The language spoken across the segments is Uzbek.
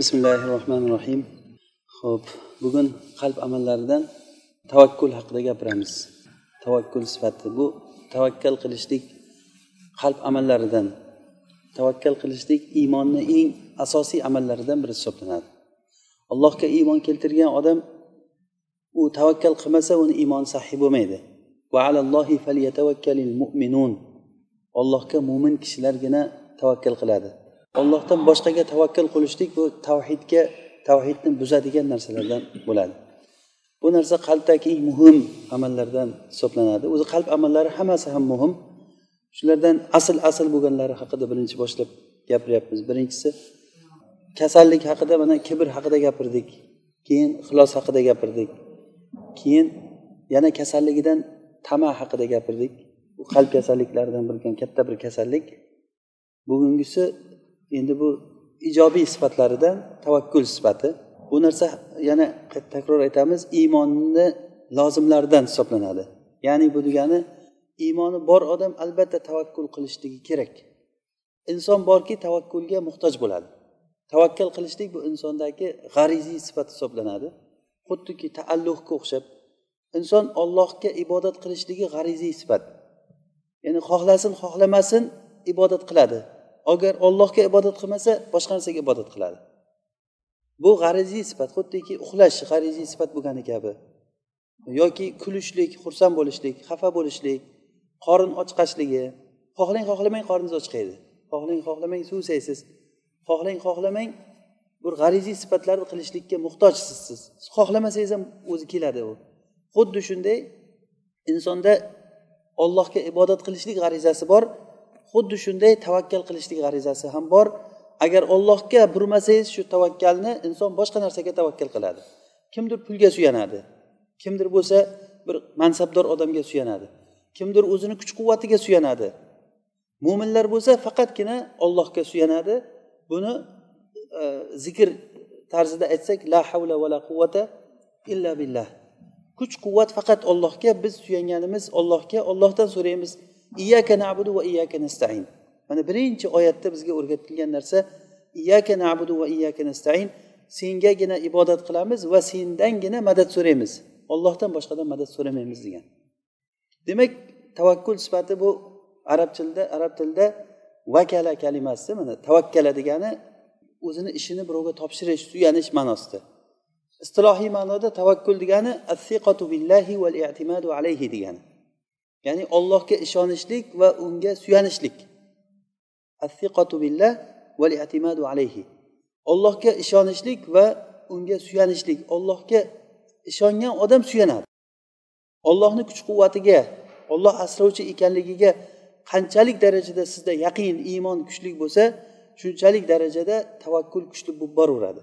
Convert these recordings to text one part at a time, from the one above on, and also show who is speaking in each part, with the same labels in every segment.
Speaker 1: bismillahi rohmanir rohim ho'p bugun qalb amallaridan tavakkul haqida gapiramiz. Tavakkul sifati. Bu tavakkal qilishlik qalb amallaridan tavakkal qilishlik iymonni eng asosiy amallaridan biri hisoblanadi. Allohga iymon keltirgan odam u tavakkal qilmasa uni iymoni sahiy bo'lmaydi. Ollohga mo'min kishilargina tavakkal qiladi. Ollohdan boshqaga tavakkal qilishlik bu tavhidga tavhidni buzadigan narsalardan bo'ladi. Bu narsa qalbdagi eng muhim amallardan hisoblanadi. O'zi qalb amallari hammasi ham muhim. Shulardan asl asl bo'lganlari haqida birinchi boshlab gapiryapmiz. Birinchisi kasallik haqida mana kibr haqida gapirdik. Keyin ixlos haqida gapirdik. Keyin yana kasalligidan tama haqida gapirdik. Bu qalb kasalliklaridan bo'lgan katta bir kasallik. Bugungisi endi bu ijobiy sifatlaridan tavakkul sifati. Bu narsa yana takror aytamiz iymonni lozimlaridan hisoblanadi. Ya'ni bu degani iymoni bor odam albatta tavakkul qilishligi kerak. Inson borki tavakkulga muhtoj bo'ladi. Tavakkal qilishlik bu insondagi g'ariziy sifat hisoblanadi. Xuddiki taalluhga o'xshab inson ollohga ibodat qilishligi g'ariziy sifat. Ya'ni xohlasin xohlamasin ibodat qiladi. Agar ollohga ibodat qilmasa boshqa narsaga ibodat qiladi. Bu g'ariziy sifat xuddiki uxlash g'ariziy sifat bo'lgani kabi. Yoki kulishlik xursand bo'lishlik xafa bo'lishlik qorin ochqashligi. Xohlang xohlamang qorningiz ochqaydi. Xohlang xohlamang suv ichasiz xohlang xohlamang bir g'ariziy sifatlarni qilishlikka muhtojsiz siz xohlamasangiz ham o'zi keladi u. Xuddi shunday insonda ollohga ibodat qilishlik g'arizasi bor. Xuddi shunday tavakkal qilishlik g'arizasi ham bor. Agar ollohga burmasangiz shu tavakkalni inson boshqa narsaga tavakkal qiladi. Kimdir pulga suyanadi. Kimdir bo'lsa bir mansabdor odamga suyanadi. Kimdir o'zini kuch quvvatiga suyanadi. Mo'minlar bo'lsa faqatgina ollohga suyanadi. Buni e, zikr tarzida aytsak la havla va la quvvata illa billah. Kuch quvvat faqat ollohga biz suyanganimiz ollohga ollohdan so'raymiz. Iyaka nabudu va iyaka nastain. Mana birinchi oyatda bizga o'rgatilgan narsa iyaka nabudu va iyaka nastain. Sengagina ibodat qilamiz va sendangina madad so'raymiz. Ollohdan boshqadan madad so'ramaymiz degan. Demak tavakkul sifati bu arab tilida arab tilida vakala kalimasi mana tavakkala degani o'zini ishini birovga topshirish suyanish ma'nosida. Istilohiy ma'noda tavakkul degani billahi val i'timadu alayhi degani. Ya'ni ollohga ishonishlik va unga suyanishlik. Billah val i'timadu alayhi. Ollohga ishonishlik va unga suyanishlik. Ollohga ishongan odam suyanadi. Ollohni kuch quvvatiga olloh asrovchi ekanligiga qanchalik darajada sizda yaqin iymon kuchli bo'lsa shunchalik darajada tavakkul kuchli bo'lib boraveradi.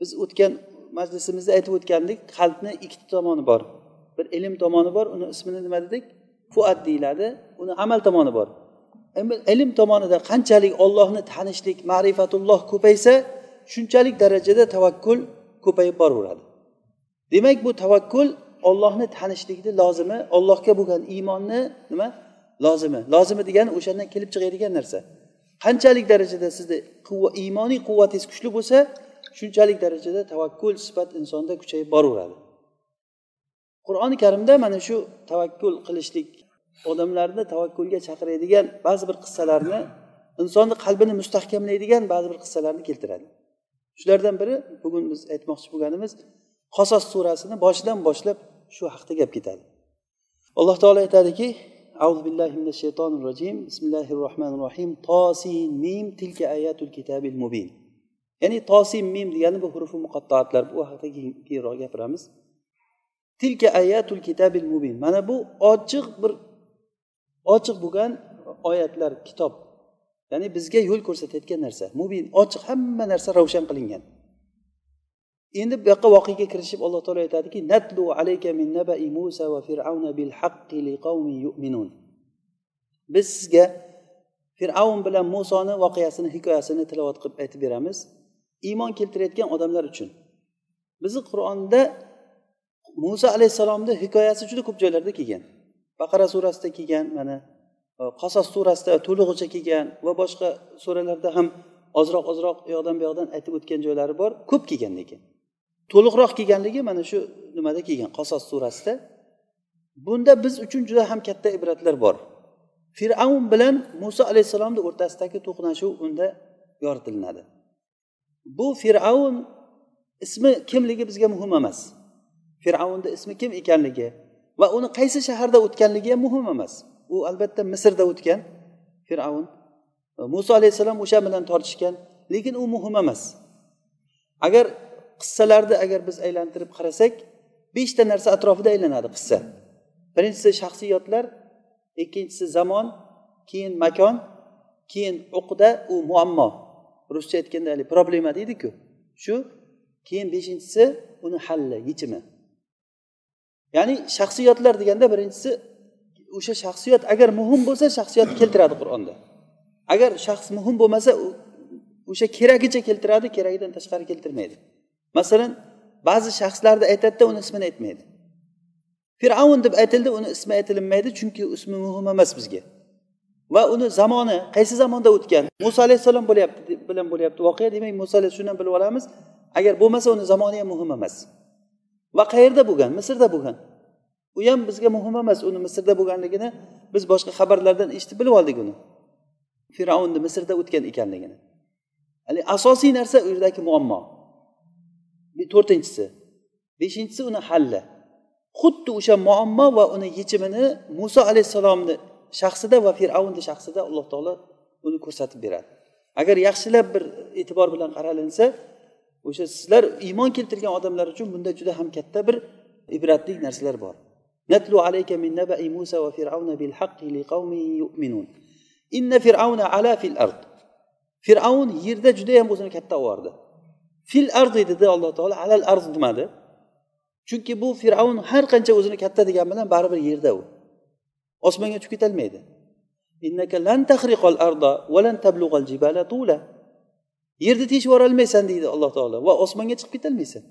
Speaker 1: Biz o'tgan majlisimizda aytib o'tgandik qalbni ikkita tomoni bor. Bir ilm tomoni bor uni ismini nima dedik? Fuat deyiladi. Uni amal tomoni bor. Ilm tomonida qanchalik ollohni tanishlik ma'rifatulloh ko'paysa shunchalik darajada tavakkul ko'payib boraveradi. Demak bu tavakkul ollohni tanishlikni lozimi? Ollohga bo'lgan iymonni nima? Lozimi? Lozimi degani o'shandan kelib chiqadigan narsa. Qanchalik darajada sizni iymoniy quvvatingiz kuchli bo'lsa shunchalik darajada tavakkul sifat insonda kuchayib boraveradi. Qur'oni karimda mana shu tavakkul qilishlik odamlarni tavakkulga chaqiradigan ba'zi bir qissalarni insonni qalbini mustahkamlaydigan ba'zi bir qissalarni keltiradi shulardan biri bugun biz aytmoqchi bo'lganimiz qosos surasini boshidan boshlab shu haqida gap ketadi alloh taolo aytadiki أعوذ بالله من الشيطان الرجيم بسم الله الرحمن الرحيم طاسين ميم تلك آيات الكتاب المبين ya'ni tosim mim degani bu hurufi muqattoatlar bu haqida keyinroq gapiramiz tilka ayatul kitabil mubin mana bu ochiq bir ochiq bo'lgan oyatlar kitob. Ya'ni bizga yo'l ko'rsatayotgan narsa. Mubin ochiq hamma narsa ravshan qilingan. Endi bu yoqqa voqega kirishib alloh taolo aytadiki natlu alayka min nabai musa va fir'avna bil haqqi liqawmin yu'minun. Biz sizga fir'avn bilan musoni voqeasini hikoyasini tilovat qilib aytib beramiz. Iymon keltirayotgan odamlar uchun. Bizni qur'onda muso alayhissalomni hikoyasi juda ko'p joylarda kelgan. Baqara surasida kelgan mana e, qasos surasida to'lig'icha kelgan va boshqa suralarda ham ozroq ozroq u yoqdan bu yoqdan aytib o'tgan joylari bor. Ko'p kelgan lekin. To'liqroq kelganligi mana shu nimada kelgan? Qasos surasida. Bunda biz uchun juda ham katta ibratlar bor. Fir'avn bilan muso alayhissalomni o'rtasidagi to'qnashuv unda yoritilinadi bu fir'avn ismi kimligi bizga muhim emas. Fir'avnni ismi kim ekanligi va uni qaysi shaharda o'tganligi ham muhim emas. U albatta misrda o'tgan fir'avn. E, Muso alayhissalom o'sha bilan tortishgan lekin u muhim emas. Agar qissalarni agar biz aylantirib qarasak beshta narsa atrofida aylanadi qissa. Birinchisi shaxsiyatlar ikkinchisi zamon keyin makon keyin uqda u muammo. Ruscha aytganda haligi problema deydiku. Shu keyin beshinchisi uni halli yechimi. Ya'ni shaxsiyatlar deganda birinchisi o'sha shaxsiyat agar muhim bo'lsa shaxsiyatni keltiradi qur'onda. Agar shaxs muhim bo'lmasa o'sha keragicha keltiradi keragidan tashqari keltirmaydi. Masalan ba'zi shaxslarni aytadida uni ismini aytmaydi. Fir'avn deb aytildi uni ismi aytilinmaydi chunki ismi muhim emas bizga. Va uni zamoni qaysi zamonda o'tgan? Muso alayhissalom bo'lyapti bilan bo'lyapti voqea demak muso alayhi shundan bilib olamiz agar bo'lmasa uni zamoni ham muhim emas. Va qayerda bo'lgan? Misrda bo'lgan. U ham bizga muhim emas uni misrda bo'lganligini biz boshqa xabarlardan eshitib bilib oldik uni. Fir'avnni misrda o'tgan ekanligini. Asosiy narsa u yerdagi muammo. To'rtinchisi. Beshinchisi uni halli xuddi o'sha muammo va uni yechimini muso alayhissalomni shaxsida va fir'avnni shaxsida alloh taolo uni ko'rsatib beradi. Agar yaxshilab bir e'tibor bilan qaralinsa o'sha sizlar iymon keltirgan odamlar uchun bunda juda ham katta bir ibratli narsalar bor. Natlu alayka min nabai musa va fir'avna bil haqqi liqaumin yu'minun. Inna fir'avna ala fil ard. Fir'avn yerda juda ham o'zini katta olib fil ardi dedi alloh taolo alal ard demadi. Chunki bu fir'avn har qancha o'zini katta degan bilan baribir yerda u. Osmonga tushib ketolmaydi yerni teshib yuborolmaysan deydi alloh taolo. Va osmonga chiqib ketolmaysan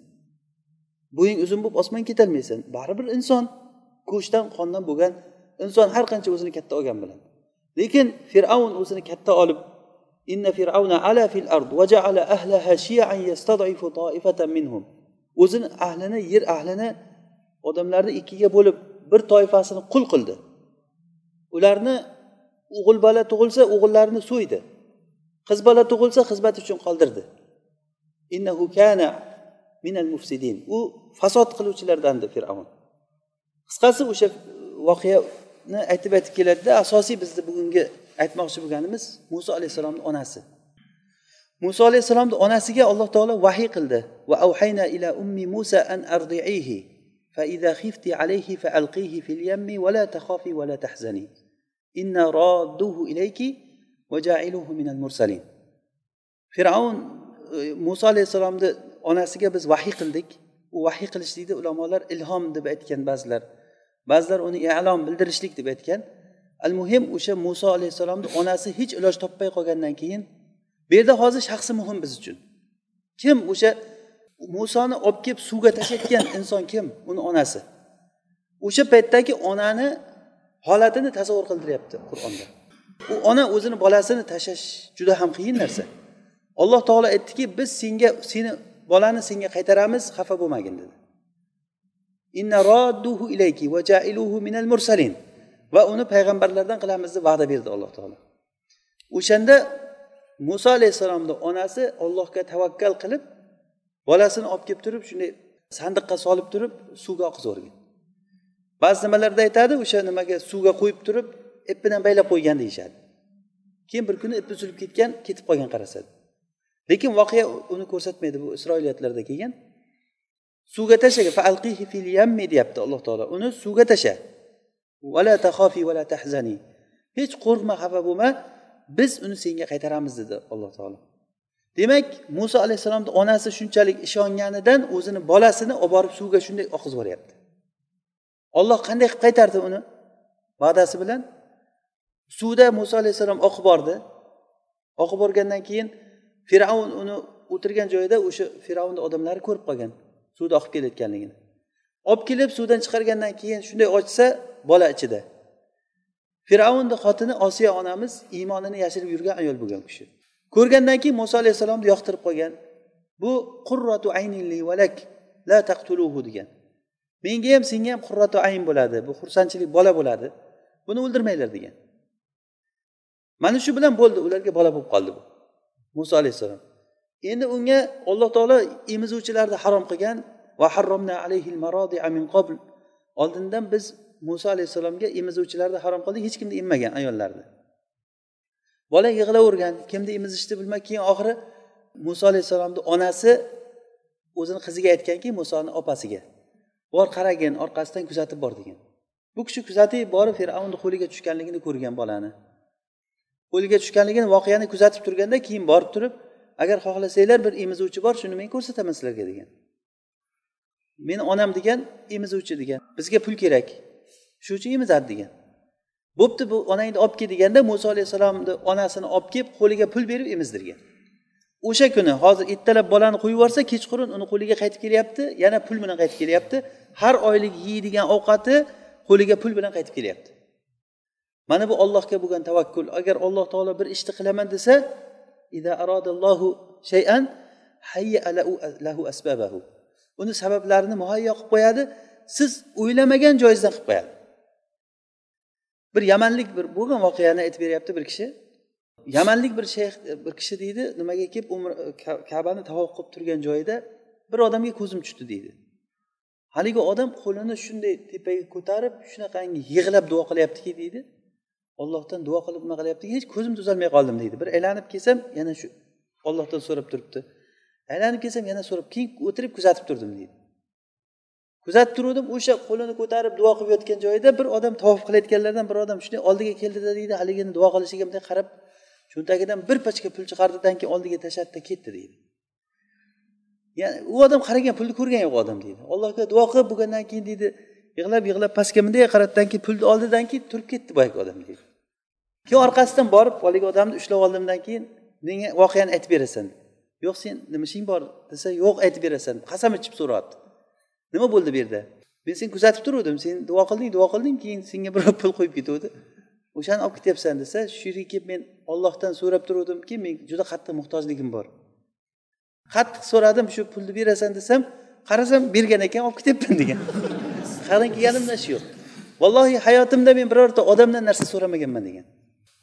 Speaker 1: bo'ying uzun bo'lib osmonga ketolmaysan baribir inson go'shtdan qondan bo'lgan inson har qancha o'zini katta olgan bilan. Lekin fir'avn o'zini katta olib inna fir'avna ala fil ard va ja'ala ahlaha shi'an yastad'ifu ta'ifatan minhum. O'zini ahlini yer ahlini odamlarni ikkiga bo'lib bir toifasini qul qildi. Ularni o'g'il bola tug'ilsa o'g'illarini so'ydi. qiz bola tug'ilsa xizmat uchun qoldirdi innahu kana minal mufsidin u fasod qiluvchilardandir fir'avn qisqasi o'sha voqeani aytib aytib keladida asosiy bizni bugungi aytmoqchi bo'lganimiz muso alayhissalomni onasi muso alayhissalomni onasiga alloh taolo vahiy qildi va avhayna ila ummi musa an ardiihi فإذا خفت عليه فألقيه في اليم ولا تخافي ولا تحزني إنا رادوه إليك mursalin fir'avn muso alayhissalomni onasiga biz vahiy qildik. U vahiy qilish deydi ulamolar ilhom deb aytgan ba'zilar. Ba'zilar uni alom bildirishlik deb aytgan. Al muhim o'sha muso alayhissalomni onasi hech iloj topmay qolgandan keyin bu yerda hozir shaxsi muhim biz uchun. Kim o'sha musoni olib kelib suvga tashlatgan inson kim? Uni onasi. O'sha paytdagi onani holatini tasavvur qildiryapti qur'onda. U ona o'zini bolasini tashlash juda ham qiyin narsa. Alloh taolo aytdiki biz senga seni bolani senga qaytaramiz xafa bo'lmagin dedi. Inna rodduhu ilayki va jailuhu minal mursalin. Va uni payg'ambarlardan qilamiz deb va'da berdi alloh taolo. O'shanda muso alayhissalomni onasi ollohga tavakkal qilib bolasini olib kelib turib shunday sandiqqa solib turib suvga oqizib yuborgan ba'zi nimalarda aytadi o'sha nimaga suvga qo'yib turib ip bilan baylab qo'ygan deyishadi. Keyin bir kuni ipi uzilib ketgan ketib qolgan qarasadi. Lekin voqea uni ko'rsatmaydi bu isroiliyatlarda kelgan. Suvga tashlagan fil yammi deyapti alloh taolo. Uni suvga tasha. Vala tahofi vala tahzani. Hech qo'rqma xafa bo'lma. Biz uni senga qaytaramiz dedi alloh taolo. Demak muso alayhissalomni onasi shunchalik ishonganidan o'zini bolasini olib borib suvga shunday oqizib yuboryapti. Olloh qanday qilib qaytardi uni? Va'dasi bilan suvda muso alayhissalom oqib bordi. Oqib borgandan keyin fir'avn uni o'tirgan joyida o'sha fir'avnni odamlari ko'rib qolgan suvda oqib kelayotganligini. Olib kelib suvdan chiqargandan keyin shunday ochsa bola ichida. Fir'avnni xotini osiya onamiz iymonini yashirib yurgan ayol bo'lgan kishi. Ko'rgandan keyin muso alayhissalomni yoqtirib qolgan. Bu qurratu aynili valak la taqtuluhu degan. Menga ham senga ham qurratu ayn bo'ladi bu xursandchilik bola bo'ladi. Buni o'ldirmanglar degan. Mana shu bilan bo'ldi ularga bola bo'lib qoldi bu. Muso alayhissalom. Endi unga alloh taolo emizuvchilarni harom qilgan va harromna alayhil min qabl. Oldindan biz muso alayhissalomga emizuvchilarni harom qildik hech kimni emmagan ayollarni. Bola yig'lavergan kimni emizishni bilmay keyin oxiri muso alayhissalomni onasi o'zini qiziga aytganki musoni opasiga bor qaragin orqasidan kuzatib bor degan. Bu kishi kuzatib borib fir'avnni qo'liga tushganligini ko'rgan bolani. Qo'liga tushganligini voqeani kuzatib turganda keyin borib turib agar xohlasanglar bir emizuvchi bor shuni men ko'rsataman sizlarga degan. Meni onam degan emizuvchi degan. Bizga pul kerak. Shu uchun emizadi degan. Bo'pti bu onangni olib kel deganda muso alayhissalomni onasini olib kelib qo'liga pul berib emizdirgan. O'sha kuni hozir ertalab bolani qo'yib yuborsa kechqurun uni qo'liga qaytib kelyapti yana pul bilan qaytib kelyapti. Har oylik yeydigan ovqati qo'liga pul bilan qaytib kelyapti. Mana bu ollohga bo'lgan tavakkul. Agar alloh taolo bir ishni qilaman desa shay'an lahu asbabahu. Uni sabablarini muhayyo qilib qo'yadi. Siz o'ylamagan joyingizdan qilib qo'yadi. Bir yamanlik bir bo'lgan voqeani aytib beryapti bir kishi. Yamanlik bir shayx bir kishi deydi nimaga kelib umr kabani tavof qilib turgan joyida bir odamga ko'zim tushdi deydi. Haligi odam qo'lini shunday tepaga ko'tarib shunaqangi yig'lab duo qilyaptiki deydi. Ollohdan duo qilib nima qilyapti? Hech ko'zim tuzalmay qoldim deydi. Bir aylanib kelsam yana shu ollohdan so'rab turibdi. Aylanib kelsam yana so'rab keyin o'tirib kuzatib turdim deydi. Kuzatib turuvdim o'sha qo'lini ko'tarib duo qilib yotgan joyida bir odam tavof qilayotganlardan bir odam shunday oldiga keldida deydi. Haligini duo qilishiga bunday qarab cho'ntagidan bir pachka pul chiqardidan keyin oldiga tashladida ketdi deydi. Ya'ni u odam qaragan pulni ko'rgan yo'q odam deydi. Allohga duo qilib bo'lgandan keyin deydi yig'lab yig'lab pastga bunday qaratdan keyin pulni oldidan keyin turib ketdi boyagi odam deydi keyin orqasidan borib haligi odamni ushlab oldimdan keyin menga voqeani aytib berasan. Yo'q sen nima ishing bor desa yo'q aytib berasan. Qasam ichib so'rayapti. Nima bo'ldi bu yerda? Men seni kuzatib turuvdim sen duo qilding duo qilding keyin senga birov pul qo'yib ketuvdi. O'shani olib ketyapsan desa shu yerga kelib men ollohdan so'rab turuvdimki men juda qattiq muhtojligim bor. Qattiq so'radim shu pulni berasan desam qarasam bergan ekan olib ketyapman degan. qarang kelganimda shu yo'q vallohi hayotimda men birorta odamdan narsa so'ramaganman degan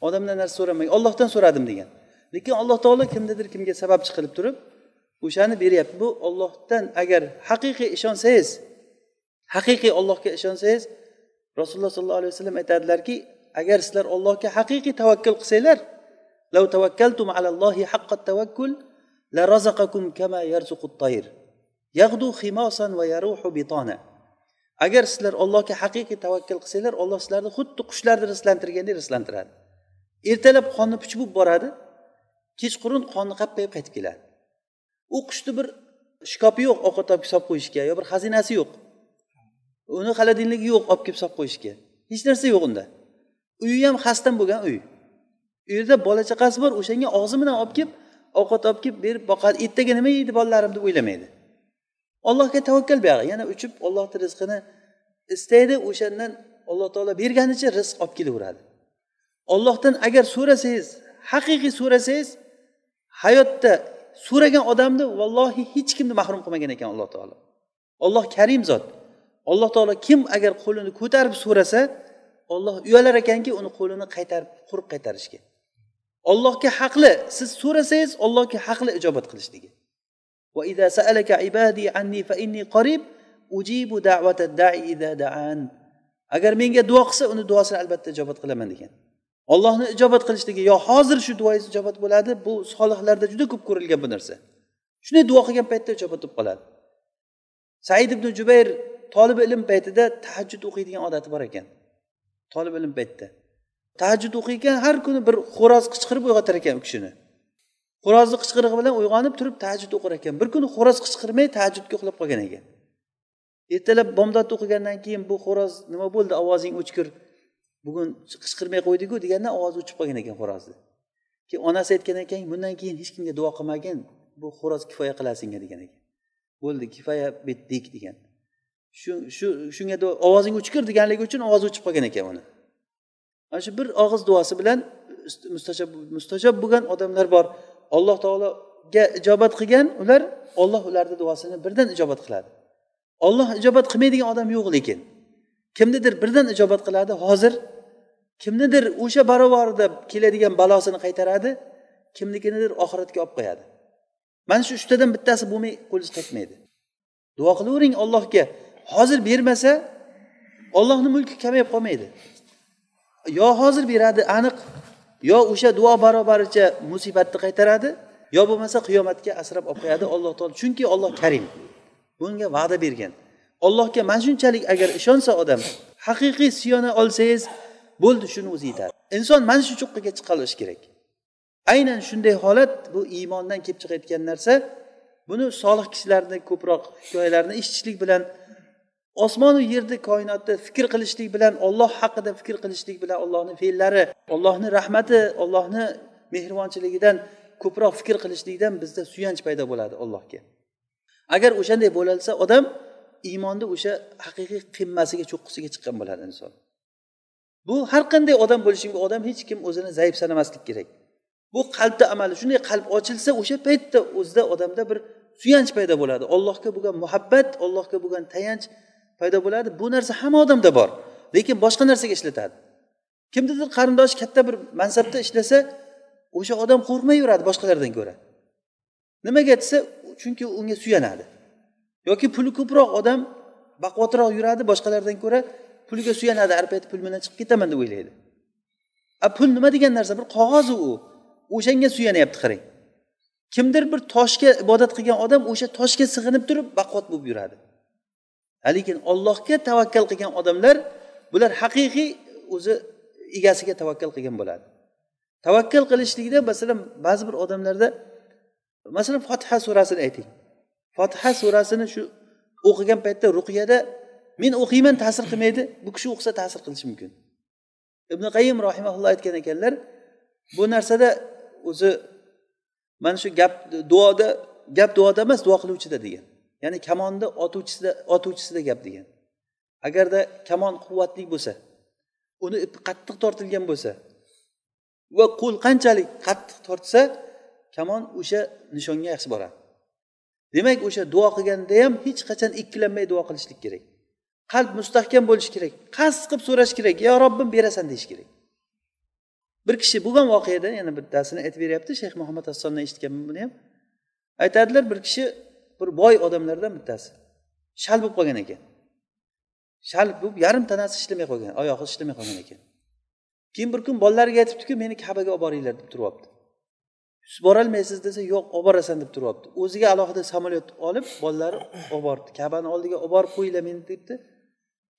Speaker 1: odamdan narsa so'ramagan ollohdan so'radim degan lekin alloh taolo kimnidir kimga sababchi qilib turib o'shani beryapti bu ollohdan agar haqiqiy ishonsangiz haqiqiy ollohga ishonsangiz rasululloh sollallohu alayhi vasallam aytadilarki agar sizlar ollohga haqiqiy tavakkul qilsanglar لو توكلتم على الله حق التوكل لرزقكم كما يرزق الطير يغدو خماصا ويروح بطانا agar sizlar allohga haqiqiy tavakkal qilsanglar olloh sizlarni xuddi qushlarni rizqlantirgandek rizlantiradi ertalab qonni puch bo'lib boradi kechqurun qonni qappayib qaytib keladi. U qushni bir shkopi yo'q ovqat olib solib qo'yishga yo bir xazinasi yo'q. Uni xaladinligi yo'q olib kelib solib qo'yishga. Hech narsa yo'q unda. Uyi ham xasdan bo'lgan uy. U yerda bola chaqasi bor o'shanga og'zi bilan olib kelib ovqat olib kelib berib boqadi. Ertaga nima yeydi bolalarim deb o'ylamaydi. Allohga tavakkal buyog'i yana uchib ollohni rizqini istaydi o'shandan alloh taolo berganicha rizq olib kelaveradi. Ollohdan agar so'rasangiz haqiqiy so'rasangiz hayotda so'ragan odamni vallohi hech kimni mahrum qilmagan ekan alloh taolo. Olloh karim zot. Alloh taolo kim agar qo'lini ko'tarib so'rasa olloh uyalar ekanki uni qo'lini qaytarib qurib qaytarishga. Ollohga haqli siz so'rasangiz ollohga haqli ijobat qilishligi agar menga duo qilsa uni duosini albatta ijobat qilaman degan. Ollohni ijobat qilishligi yo hozir shu duoingiz ijobat bo'ladi bu solihlarda juda ko'p ko'rilgan bu narsa. Shunday duo qilgan paytda ijobat bo'lib qoladi. Said ibn jubayr tolib ilm paytida tahajjud o'qiydigan odati bor ekan. Tolib ilm paytida. Tahajjud o'qiyotgan har kuni bir xo'roz qichqirib uyg'otar ekan u kishini. Xo'rozni qichqirig'i bilan uyg'onib turib tahajjud o'qir ekan. Bir kuni xo'roz qichqirmay tahajjudga uxlab qolgan ekan. Ertalab bomdod o'qigandan keyin bu xo'roz nima bo'ldi? Ovozing o'chkir bugun qichqirmay qo'ydiku deganda ovozi o'chib qolgan ekan xo'rozni. Keyin onasi aytgan ekan bundan keyin hech kimga duo qilmagin bu xo'roz kifoya qiladi senga degan ekan. Bo'ldi kifoya bitdik degan. Shu shu shunga ovozing o'chkir deganligi uchun ovozi o'chib qolgan ekan uni. Mana shu bir og'iz duosi bilan mustajob mustajob bo'lgan odamlar bor. Alloh taologa ijobat qilgan ular olloh ularni duosini birdan ijobat qiladi. Olloh ijobat qilmaydigan odam yo'q lekin. Kimnidir birdan ijobat qiladi hozir kimnidir o'sha barobarida keladigan balosini qaytaradi kimnikinidir oxiratga olib qo'yadi. Mana shu uchtadan bittasi bo'lmay qo'lingiz qaytmaydi duo qilavering ollohga hozir bermasa ollohni mulki kamayib qolmaydi. Yo hozir beradi aniq yo o'sha duo barobaricha musibatni qaytaradi yo bo'lmasa qiyomatga asrab olib qo'yadi alloh taolo. Chunki olloh karim. Bunga va'da bergan. Allohga mana shunchalik agar ishonsa odam haqiqiy siyona olsangiz bo'ldi shuni o'zi yetadi inson mana shu cho'qqiga chiqa olishi kerak. Aynan shunday holat bu iymondan kelib chiqayotgan narsa buni solih kishilarni ko'proq hikoyalarini eshitishlik bilan osmonu yerni koinotda fikr qilishlik bilan olloh haqida fikr qilishlik bilan ollohni fe'llari ollohni rahmati ollohni mehribonchiligidan ko'proq fikr qilishlikdan bizda suyanch paydo bo'ladi allohga. Agar o'shanday bo'lsa odam iymonni o'sha haqiqiy qimmasiga cho'qqisiga chiqqan bo'ladi inson. Bu har qanday odam bo'lishi mumkin odam hech kim o'zini zaif sanamaslik kerak. Bu qalbni amali shunday qalb ochilsa o'sha paytda o'zida odamda bir suyanch paydo bo'ladi. Allohga bo'lgan muhabbat allohga bo'lgan tayanch paydo bo'ladi. Bu narsa hamma odamda bor lekin boshqa narsaga ishlatadi. Kimnidir qarindoshi katta bir mansabda ishlasa o'sha odam qo'rqmay yuradi boshqalardan ko'ra. Nimaga desa chunki unga suyanadi. Yoki puli ko'proq odam baquvvatroq yuradi boshqalardan ko'ra puliga suyanadi har payt pul bilan chiqib ketaman deb o'ylaydi. A pul nima degan narsa? Bir qog'oz u. O'shanga suyanyapti qarang. Kimdir bir toshga ibodat qilgan odam o'sha toshga sig'inib turib baquvvat bo'lib yuradi. Lekin ollohga tavakkal qilgan odamlar bular haqiqiy o'zi egasiga tavakkal qilgan bo'ladi. Tavakkal qilishlikda masalan ba'zi bir odamlarda masalan fotiha surasini ayting. Fotiha surasini shu o'qigan paytda ruqyada men o'qiyman ta'sir qilmaydi. Bu kishi o'qisa ta'sir qilishi mumkin. Ibn qayim rahimaulloh aytgan ekanlar bu narsada o'zi mana shu gap duoda gap duoda emas duo qiluvchida degan. Ya'ni kamonni otuvchisida otuvchisida gap degan. Agarda kamon quvvatli bo'lsa uni ipi qattiq tortilgan bo'lsa va qo'l qanchalik qattiq tortsa kamon o'sha nishonga yaxshi boradi. Demak o'sha duo qilganda ham hech qachon ikkilanmay duo qilishlik kerak. Qalb mustahkam bo'lishi kerak qasd qilib so'rash kerak yo robbim berasan deyish kerak. Bir kishi bo'lgan voqeada yana bittasini aytib beryapti shayx muhammad hassondan eshitganman buni ham. Aytadilar bir kishi bir boy odamlardan bittasi shal bo'lib qolgan ekan. Shal bo'lib yarim tanasi ishlamay qolgan oyog'i ishlamay qolgan ekan. Keyin bir kun bolalariga aytibdiki meni kabaga olib boringlar deb turyapti. Siz borolmaysiz desa yo'q olib borasan deb turyapti. O'ziga alohida samolyot olib bolalari olib bordi kabani oldiga olib borib qo'yinglar meni debdi.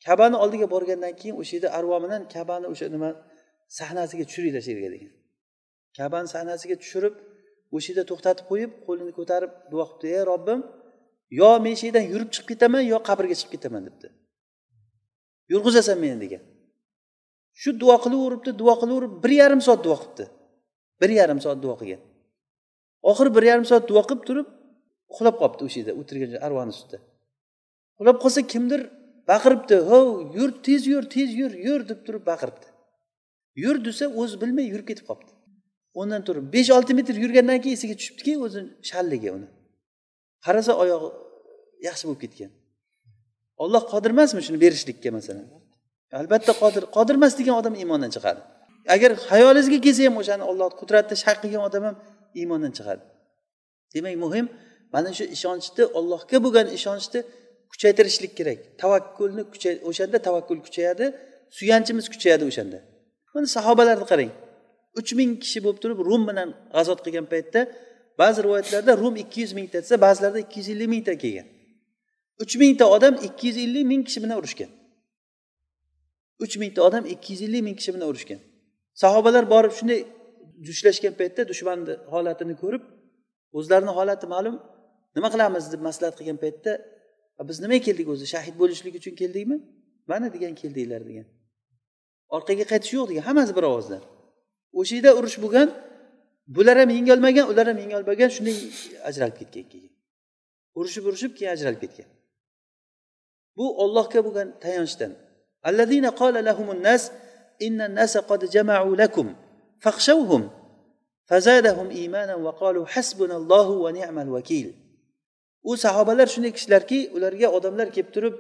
Speaker 1: Kabani oldiga borgandan keyin o'sha yerda arvo bilan kabani o'sha nima sahnasiga tushiringlar shu yerga degan kabani sahnasiga tushirib o'sha yerda to'xtatib qo'yib qo'lini ko'tarib duo qilibdi ey robbim yo men shu yerdan yurib chiqib ketaman yo qabrga chiqib ketaman debdi. Yurg'izasan meni degan. Shu duo qilaveribdi duo qilaverib bir yarim soat duo qilibdi. Bir yarim soat duo qilgan. Oxiri bir yarim soat duo qilib turib uxlab qolibdi o'sha yerda o'tirgan arvon ustida. Uxlab qolsa kimdir baqiribdi ho yur tez yur tez yur yur deb turib baqiribdi. Yur desa o'zi bilmay yurib ketib qolibdi. O'rnidan turib besh olti metr yurgandan keyin esiga tushibdiki o'zi shalligi uni. Qarasa oyog'i yaxshi bo'lib ketgan. Olloh qodir emasmi shuni berishlikka masalan? Albatta qodir qodir emas degan odam iymondan chiqadi. Agar xayolingizga kelsa ham o'shani olloh qudratida shak qilgan odam ham iymondan chiqadi. Demak muhim mana shu ishonchni ollohga bo'lgan ishonchni kuchaytirishlik kerak. Tavakkulni o'shanda tavakkul kuchayadi suyanchimiz kuchayadi o'shanda. Mana sahobalarni qarang. Uch ming kishi bo'lib turib rum bilan g'azot qilgan paytda ba'zi rivoyatlarda rum ikki yuz mingta desa ba'zilarda ikki yuz ellik mingta kelgan. uch mingta odam ikki yuz ellik ming kishi bilan urushgan. uch mingta odam ikki yuz ellik ming kishi bilan urushgan. Sahobalar borib shunday duchlashgan paytda dushmanni holatini ko'rib o'zlarini holati ma'lum nima qilamiz? deb maslahat qilgan paytda biz nimaga keldik o'zi? Shahid bo'lishlik uchun keldikmi? Mana degan keldinglar degan. Orqaga qaytish yo'q degan. Hammasi bir ovozdan o'sha yerda urush bo'lgan bular ham yengolmagan ular ham yengolmagan shunday ajralib ketgan keyin. Urushib urushib keyin ajralib ketgan. Bu ollohga bo'lgan tayanchdan. Allazina qala lahumun nas inna nasa qad jama'u lakum faxshawhum fazadahum imanan va qalu hasbunallohu wa ni'mal vakil u sahobalar shunday kishilarki ularga odamlar kelib turib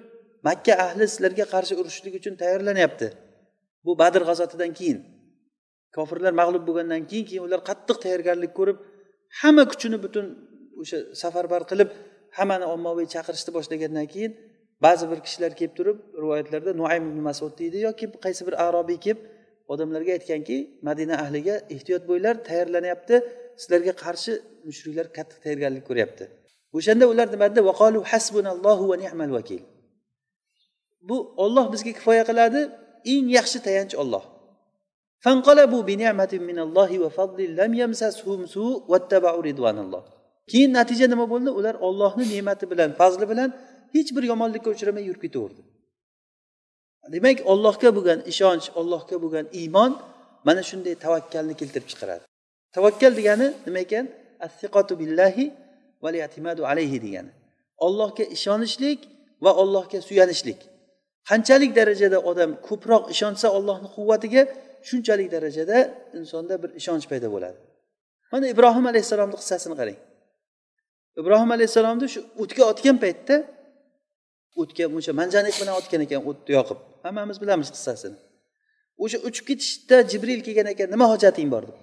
Speaker 1: makka ahli sizlarga qarshi urushishlik uchun tayyorlanyapti. Bu badr g'azotidan keyin. Kofirlar mag'lub bo'lgandan keyin keyin ular qattiq tayyorgarlik ko'rib hamma kuchini butun o'sha safarbar qilib hammani ommaviy chaqirishni boshlagandan keyin ba'zi bir kishilar kelib turib rivoyatlarda nuaym ibn masud deydi yoki qaysi bir arobiy kelib odamlarga aytganki madina ahliga ehtiyot bo'linglar tayyorlanyapti sizlarga qarshi mushriklar qattiq tayyorgarlik ko'ryapti. O'shanda ular nima dedi? Vaqolu hasbunallohu va ni'mal vakil bu olloh bizga kifoya qiladi eng yaxshi tayanch olloh keyin natija nima bo'ldi? Ular ollohni ne'mati bilan fazli bilan hech bir yomonlikka uchramay yurib ketaverdi. Demak ollohga bo'lgan ishonch ollohga bo'lgan iymon mana shunday tavakkalni keltirib chiqaradi. Tavakkal degani nima ekan? Billahi alayhi degani. Ollohga ishonishlik va ollohga suyanishlik. Qanchalik darajada odam ko'proq ishonsa ollohni quvvatiga shunchalik darajada insonda bir ishonch paydo bo'ladi. Mana ibrohim alayhissalomni qissasini qarang. Ibrohim alayhissalomni shu o'tga otgan paytda o'tga o'sha manjanik bilan otgan ekan o'tni yoqib. Hammamiz bilamiz qissasini. O'sha uchib ketishda jibril kelgan ekan nima hojating bor deb.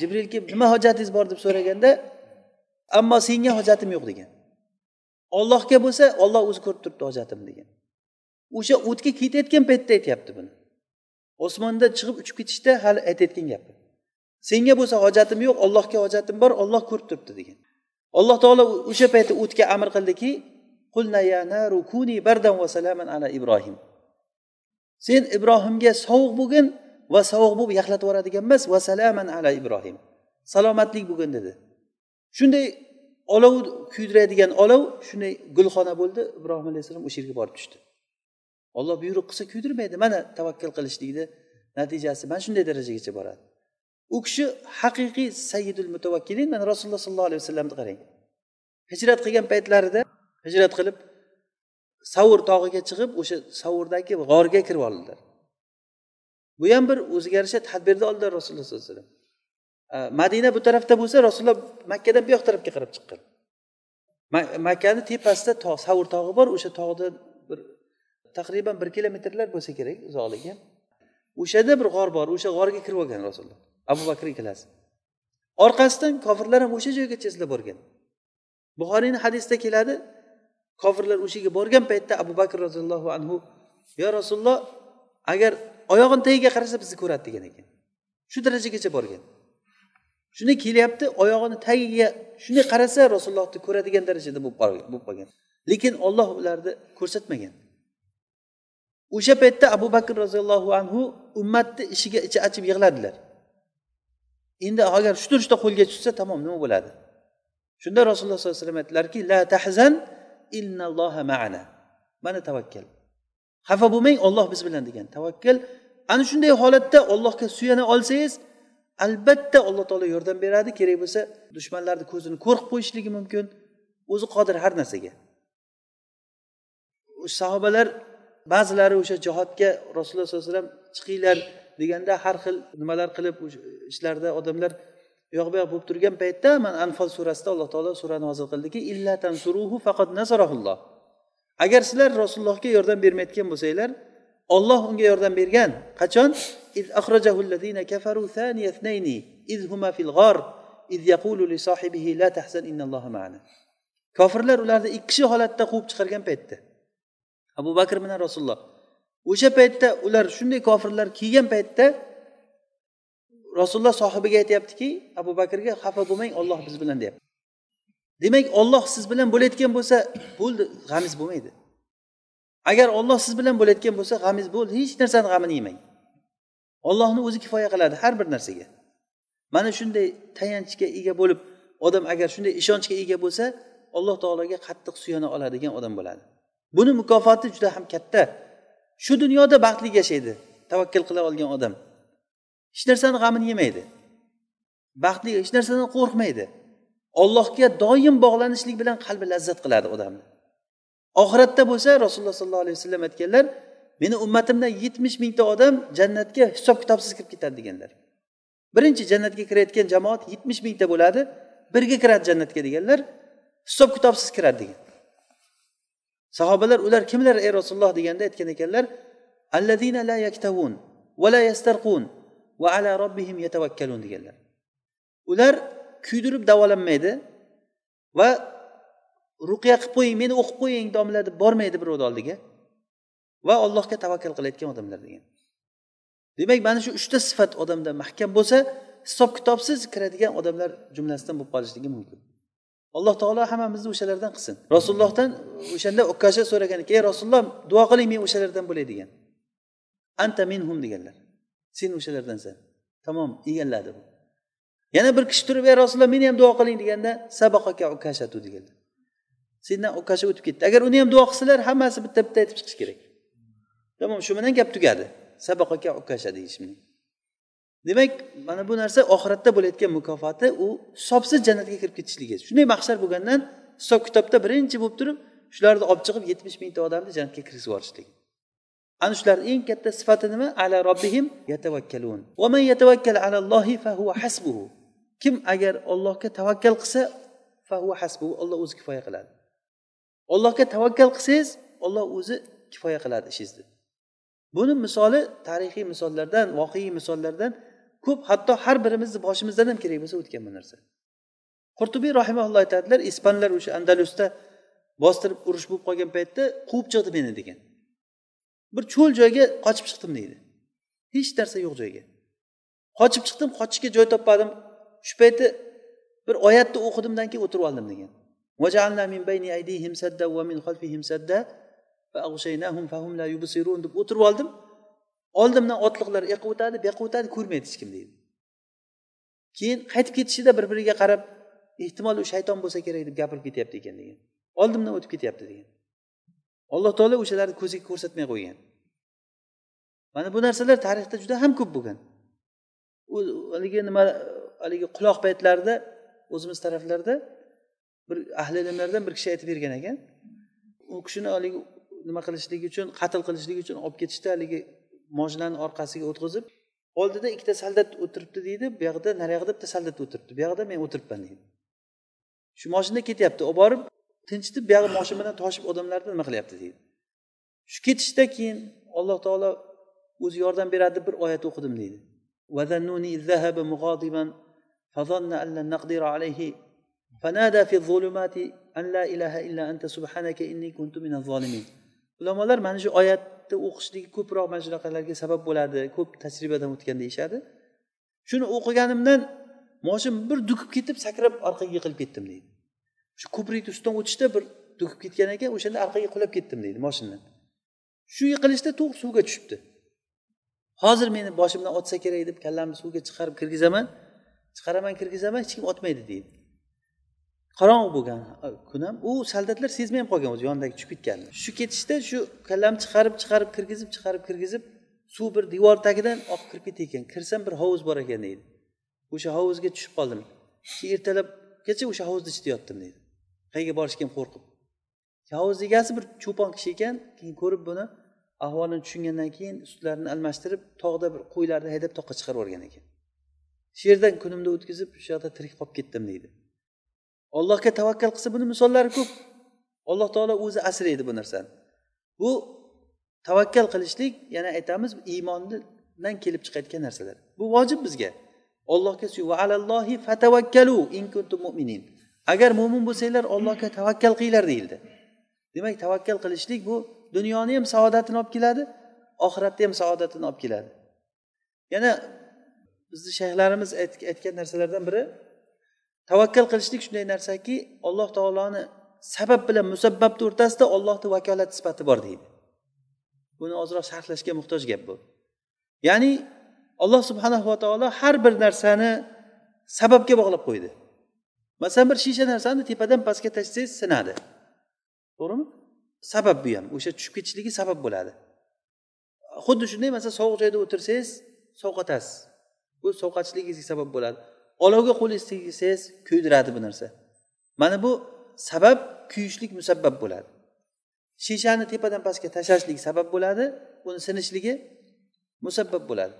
Speaker 1: Jibril kelib nima hojatingiz bor? deb so'raganda ammo senga hojatim yo'q degan. Ollohga bo'lsa olloh o'zi ko'rib turibdi hojatimni degan. O'sha o'tga ketayotgan paytda aytyapti buni. Osmondan chiqib uchib ketishda hali aytayotgan gapi senga bo'lsa hojatim yo'q ollohga hojatim bor olloh ko'rib turibdi degan. Alloh taolo o'sha paytda o'tga amr qildiki ibrohim sen ibrohimga sovuq bo'lgin va sovuq bo'lib yaxlatib yuboradigan emas va salaman ala ibrohim salomatlik bo'lgin dedi. Shunday olov kuydiradigan olov shunday gulxona bo'ldi. Ibrohim alayhissalom o'sha yerga borib tushdi. Olloh buyruq qilsa kuydirmaydi. Mana tavakkal qilishlikni natijasi mana shunday darajagacha boradi. U kishi haqiqiy sayyidul mutavakkilin mana rasululloh sollallohu alayhi vasallamni qarang. Hijrat qilgan paytlarida hijrat qilib savur tog'iga chiqib o'sha savurdagi g'orga kirib oldilar. Bu ham bir o'ziga yarasha tadbirni oldilar rasululloh sollallohu alayhi vasallam. Madina bu tarafda bo'lsa rasululloh makkadan bu yoq tarafga qarab chiqqan. Makkani tepasida tog' savur tog'i bor o'sha tog'da taqriban bir kilometrlar bo'lsa kerak uzoqligi o'shada bir g'or bor o'sha g'orga kirib olgan rasululloh. Abu bakr ikkalasi. Orqasidan kofirlar ham o'sha joygacha izlab borgan. Buxoriyni hadisida keladi kofirlar o'sha yerga borgan paytda abu bakr roziyallohu anhu yo rasululloh agar oyog'ini tagiga qarasa bizni ko'radi degan ekan. Shu darajagacha borgan. Shunday kelyapti oyog'ini tagiga shunday qarasa rasulullohni ko'radigan darajada bo'lib qolgan lekin olloh ularni ko'rsatmagan. O'sha paytda abu bakr roziyallohu anhu ummatni ishiga ichi achib yig'ladilar. Endi agar shu turishda qo'lga tushsa tamom nima bo'ladi? Shunda rasululloh sollallohu alayhi vasallam aytdilarki la tahzan innalloha ma'ana. Mana tavakkal. Xafa bo'lmang olloh biz bilan degan tavakkal. Ana shunday holatda ollohga suyana olsangiz albatta alloh taolo yordam beradi. Kerak bo'lsa dushmanlarni ko'zini ko'r qilib qo'yishligi mumkin. O'zi qodir har narsaga. Sahobalar ba'zilari o'sha jihodga rasululloh sollallohu alayhi vasallam chiqinglar deganda har xil nimalar qilib ishlarda odamlar u yoq bu yoq bo'lib turgan paytda man anfol surasida alloh taolo surani nozil qildiki illa tansuruhu faqat nasarahulloh agar sizlar rasulullohga yordam bermayotgan bo'lsanglar olloh unga yordam bergan qachon إذ أخرجه الذين كفروا ثاني اثنين إذ هما في الغار إذ يقول لصاحبه لا تحزن إن الله معنا kofirlar ularni ikki kishi holatda quvib chiqargan paytda Abu bakr bilan rasululloh. O'sha paytda ular shunday kofirlar kelgan paytda rasululloh sohibiga aytyaptiki abu bakrga xafa bo'lmang olloh biz bilan deyapti. Demak olloh siz bilan bo'layotgan bo'lsa bo'ldi g'amiz bo'lmaydi. Agar olloh siz bilan bo'layotgan bo'lsa g'amiz bo'ldi hech narsani g'amini yemang. Ollohni o'zi kifoya qiladi har bir narsaga. Mana shunday tayanchga ega bo'lib odam agar shunday ishonchga ega bo'lsa alloh taologa qattiq suyana oladigan odam bo'ladi. Buni mukofoti juda ham katta. Shu dunyoda baxtli yashaydi tavakkal qila olgan odam. Hech narsani g'amini yemaydi. Baxtli hech narsadan qo'rqmaydi. Ollohga doim bog'lanishlik bilan qalbi lazzat qiladi odamni. Oxiratda bo'lsa rasululloh sollallohu alayhi vasallam aytganlar meni ummatimdan yetmish mingta odam jannatga hisob kitobsiz kirib ketadi deganlar. Birinchi jannatga kirayotgan jamoat yetmish mingta bo'ladi birga kiradi jannatga deganlar hisob kitobsiz kiradi degan. Sahobalar ular kimlar ey rasululloh? deganda aytgan ekanlar allazina la yaktavun va la yastarqun va ala robbihim yatavakkalun deganlar. Ular kuydirib davolanmaydi va ruqya qilib qo'ying meni o'qib qo'ying domla deb bormaydi birovni oldiga va allohga tavakkal qilayotgan odamlar degan. Demak mana shu uchta sifat odamda mahkam bo'lsa hisob kitobsiz kiradigan odamlar jumlasidan bo'lib qolishligi mumkin. Alloh taolo hammamizni o'shalardan qilsin. Rasulullohdan o'shanda ukasha so'ragan ekan ey rasululloh duo qiling men o'shalardan bo'lay degan anta minhum deganlar. Sen o'shalardansan. Tamom egalladi bu. Yana bir kishi turib ey rasululloh meni ham duo qiling deganda sabaqaka ukashatu deganlar. Sendan ukasha o'tib ketdi. Agar uni ham duo qilsalar hammasi bitta bitta aytib chiqish kerak. Tamom shu bilan gap tugadi. Sabaqaka ukasha deyish demak mana bu narsa oxiratda bo'layotgan mukofoti u hisobsiz jannatga kirib ketishligi. Shunday mahshar bo'lgandan hisob kitobda birinchi bo'lib turib shularni olib chiqib yetmish mingta odamni jannatga kirgizib yuborishligi ana shularni eng katta sifati nima? Ala robbihim yatavakkalun va man yatavakkal alallohi fahuva hasbuhu. Kim agar ollohga tavakkal qilsa fahuva hasbuhu olloh o'zi kifoya qiladi. Ollohga tavakkal qilsangiz olloh o'zi kifoya qiladi ishingizni buni misoli tarixiy misollardan voqeiy misollardan ko'p hatto har birimizni boshimizdan ham kerak bo'lsa o'tgan bu narsa. Qurtubiy rahimaulloh aytadilar ispanlar o'sha andalusda bostirib urush bo'lib qolgan paytda quvib chiqdi meni degan. Bir cho'l joyga qochib chiqdim deydi. Hech narsa yo'q joyga. Qochib chiqdim qochishga joy topmadim. Shu payti bir oyatni o'qidimdan keyin o'tirib oldim degan. Deb o'tirib oldim. Oldimdan otliqlar u yoqqa o'tadi bu yoqqa o'tadi ko'rmaydi hech kim deydi. Keyin qaytib ketishida bir biriga qarab ehtimol u shayton bo'lsa kerak deb gapirib ketyapti ekan degan. Oldimdan o'tib ketyapti degan. Alloh taolo o'shalarni ko'ziga ko'rsatmay qo'ygan. Mana bu narsalar tarixda juda ham ko'p bo'lgan. U haligi nima haligi quloq paytlarida o'zimiz taraflarda bir ahli ilmlardan bir kishi aytib bergan ekan. U kishini haligi nima qilishligi uchun qatl qilishligi uchun olib ketishdi haligi moshinani orqasiga o'tqizib oldida ikkita soldat o'tiribdi deydi bu yoqda nariyog'ida bitta soldat o'tiribdi bu yoqda men o'tiribman deydi shu moshina ketyapti olib borib tinchitib buyog'i moshin bilan toshib odamlarni nima qilyapti deydi shu ketishda keyin alloh taolo o'zi yordam beradi deb bir oyat o'qidim deydi فنادى في الظلمات أن لا إله إلا أنت سبحانك إني كنت من الظالمين ulamolar mana shu oyatni o'qishligi ko'proq mana shunaqalarga sabab bo'ladi ko'p tajribadan o'tgan deyishadi. Shuni o'qiganimdan moshin bir dukib ketib sakrab orqaga yiqilib ketdim deydi. Shu ko'prikni ustidan o'tishda bir dukib ketgan ekan o'shanda orqaga qulab ketdim deydi moshindan shu yiqilishda to'g'ri suvga tushibdi. Hozir meni boshimdan otsa kerak deb kallamni suvga chiqarib kirgizaman chiqaraman kirgizaman hech kim otmaydi deydi. Qorong'u bo'lgan e, kun ham u soldatlar sezmay ham qolgan o'zi yonidagi tushib ketganini. Shu ketishda shu kallamni chiqarib chiqarib kirgizib chiqarib kirgizib suv bir devor tagidan oqib kirib ketgan ekan kirsam bir hovuz bor ekan deydi. O'sha hovuzga tushib qoldim. Keyin ertalabgacha o'sha hovuzni ichida yotdim deydi. Qayerga borishga ham qo'rqib hovuz egasi bir cho'pon kishi ekan keyin ko'rib buni ahvolini tushungandan keyin sutlarini almashtirib tog'da bir qo'ylarni haydab toqqa chiqarib yuborgan ekan. Shu yerdan kunimni o'tkazib shu yoqda tirik qolib ketdim deydi. Ollohga tavakkal qilsa buni misollari ko'p. Alloh taolo o'zi asraydi bu narsani. Bu tavakkal qilishlik yana aytamiz iymondan kelib chiqayotgan narsalar. Bu vojib bizga. Ollohga va alallohi fatavakkalu in kuntum mu'minin agar mo'min bo'lsanglar ollohga tavakkal qilinglar deyildi. Demak tavakkal qilishlik bu dunyoni ham saodatini olib keladi oxiratda ham saodatini olib keladi. Yana bizni shayxlarimiz aytgan narsalardan biri tavakkal qilishlik shunday narsaki alloh taoloni sabab bilan musabbabni o'rtasida ollohni vakolat sifati bor deydi. Buni ozroq sharhlashga muhtoj gap bu. Ya'ni alloh subhanahu va taolo har bir narsani sababga bog'lab qo'ydi. Masalan bir shisha narsani tepadan pastga tashlasangiz sinadi. To'g'rimi? Sabab bu ham o'sha tushib ketishligi sabab bo'ladi. Xuddi shunday masalan sovuq joyda o'tirsangiz sovqotasiz. Bu sovqatishligingizga sabab bo'ladi. Olovga qo'lingizni tegizsangiz kuydiradi bu narsa. Mana bu sabab kuyishlik musabbab bo'ladi. Shishani tepadan pastga tashlashlik sabab bo'ladi uni sinishligi musabbab bo'ladi.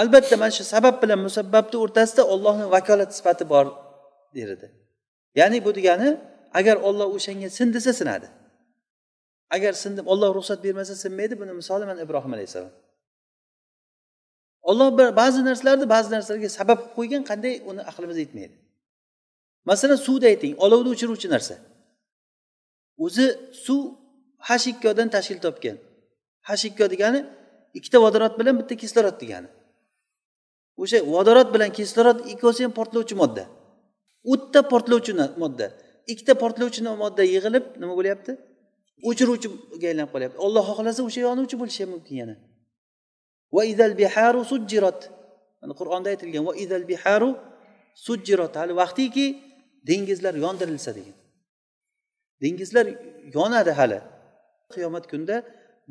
Speaker 1: Albatta mana shu sabab bilan musabbabni o'rtasida ollohni vakolat sifati bor der edi ya'ni bu degani agar olloh o'shanga sin desa sinadi. Agar sindim olloh ruxsat bermasa sinmaydi buni misoli mana ibrohim alayhissalom. Olloh ba'zi narsalarni ba'zi narsalarga sabab qilib qo'ygan qanday uni aqlimiz yetmaydi. Masalan suvni ayting olovni o'chiruvchi narsa. O'zi suv h ikkodan tashkil topgan. H ikko degani ikkita vodorod bilan bitta kislorod degani. O'sha vodorod bilan kislorod ikkovsi ham portlovchi modda. O'tda portlovchi modda. Ikkita portlovchi modda yig'ilib nima bo'lyapti? O'chiruvchiga aylanib qolyapti. Olloh xohlasa o'sha yonuvchi bo'lishi ham mumkin yana. Va idal biharu sujjirat. Mana qur'onda aytilgan va idal biharu sujjirat. Hali vaqtiki dengizlar yondirilsa degan. Dengizlar yonadi hali. Qiyomat kunida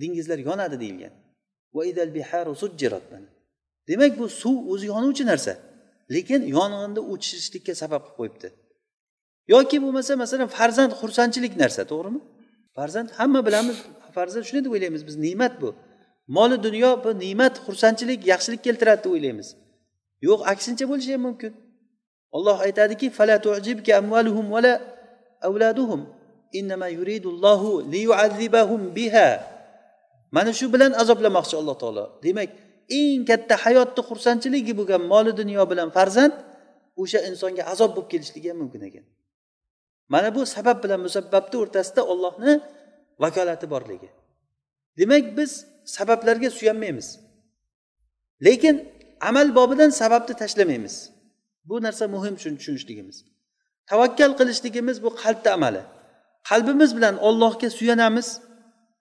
Speaker 1: dengizlar yonadi deyilgan. Va idal biharu sujjirat. Demak bu suv o'zi yonuvchi narsa lekin yong'inni o'chirishlikka sabab qilib qo'yibdi. Yoki bo'lmasa masalan farzand xursandchilik narsa to'g'rimi? Farzand hamma bilamiz farzand shunday deb o'ylaymiz biz ne'mat bu. Moli dunyo bu ne'mat xursandchilik yaxshilik keltiradi deb o'ylaymiz. Yo'q aksincha bo'lishi ham mumkin. Olloh aytadiki mana shu bilan azoblamoqchi alloh taolo. Demak eng katta hayotni xursandchiligi bo'lgan moli dunyo bilan farzand o'sha insonga azob bo'lib kelishligi ham mumkin ekan. Mana bu sabab bilan musabbabni o'rtasida ollohni vakolati borligi. Demak biz sabablarga suyanmaymiz. Lekin amal bobidan sababni tashlamaymiz. Bu narsa muhim shuni tushunishligimiz. Tavakkal qilishligimiz bu qalbni amali. Qalbimiz bilan ollohga suyanamiz.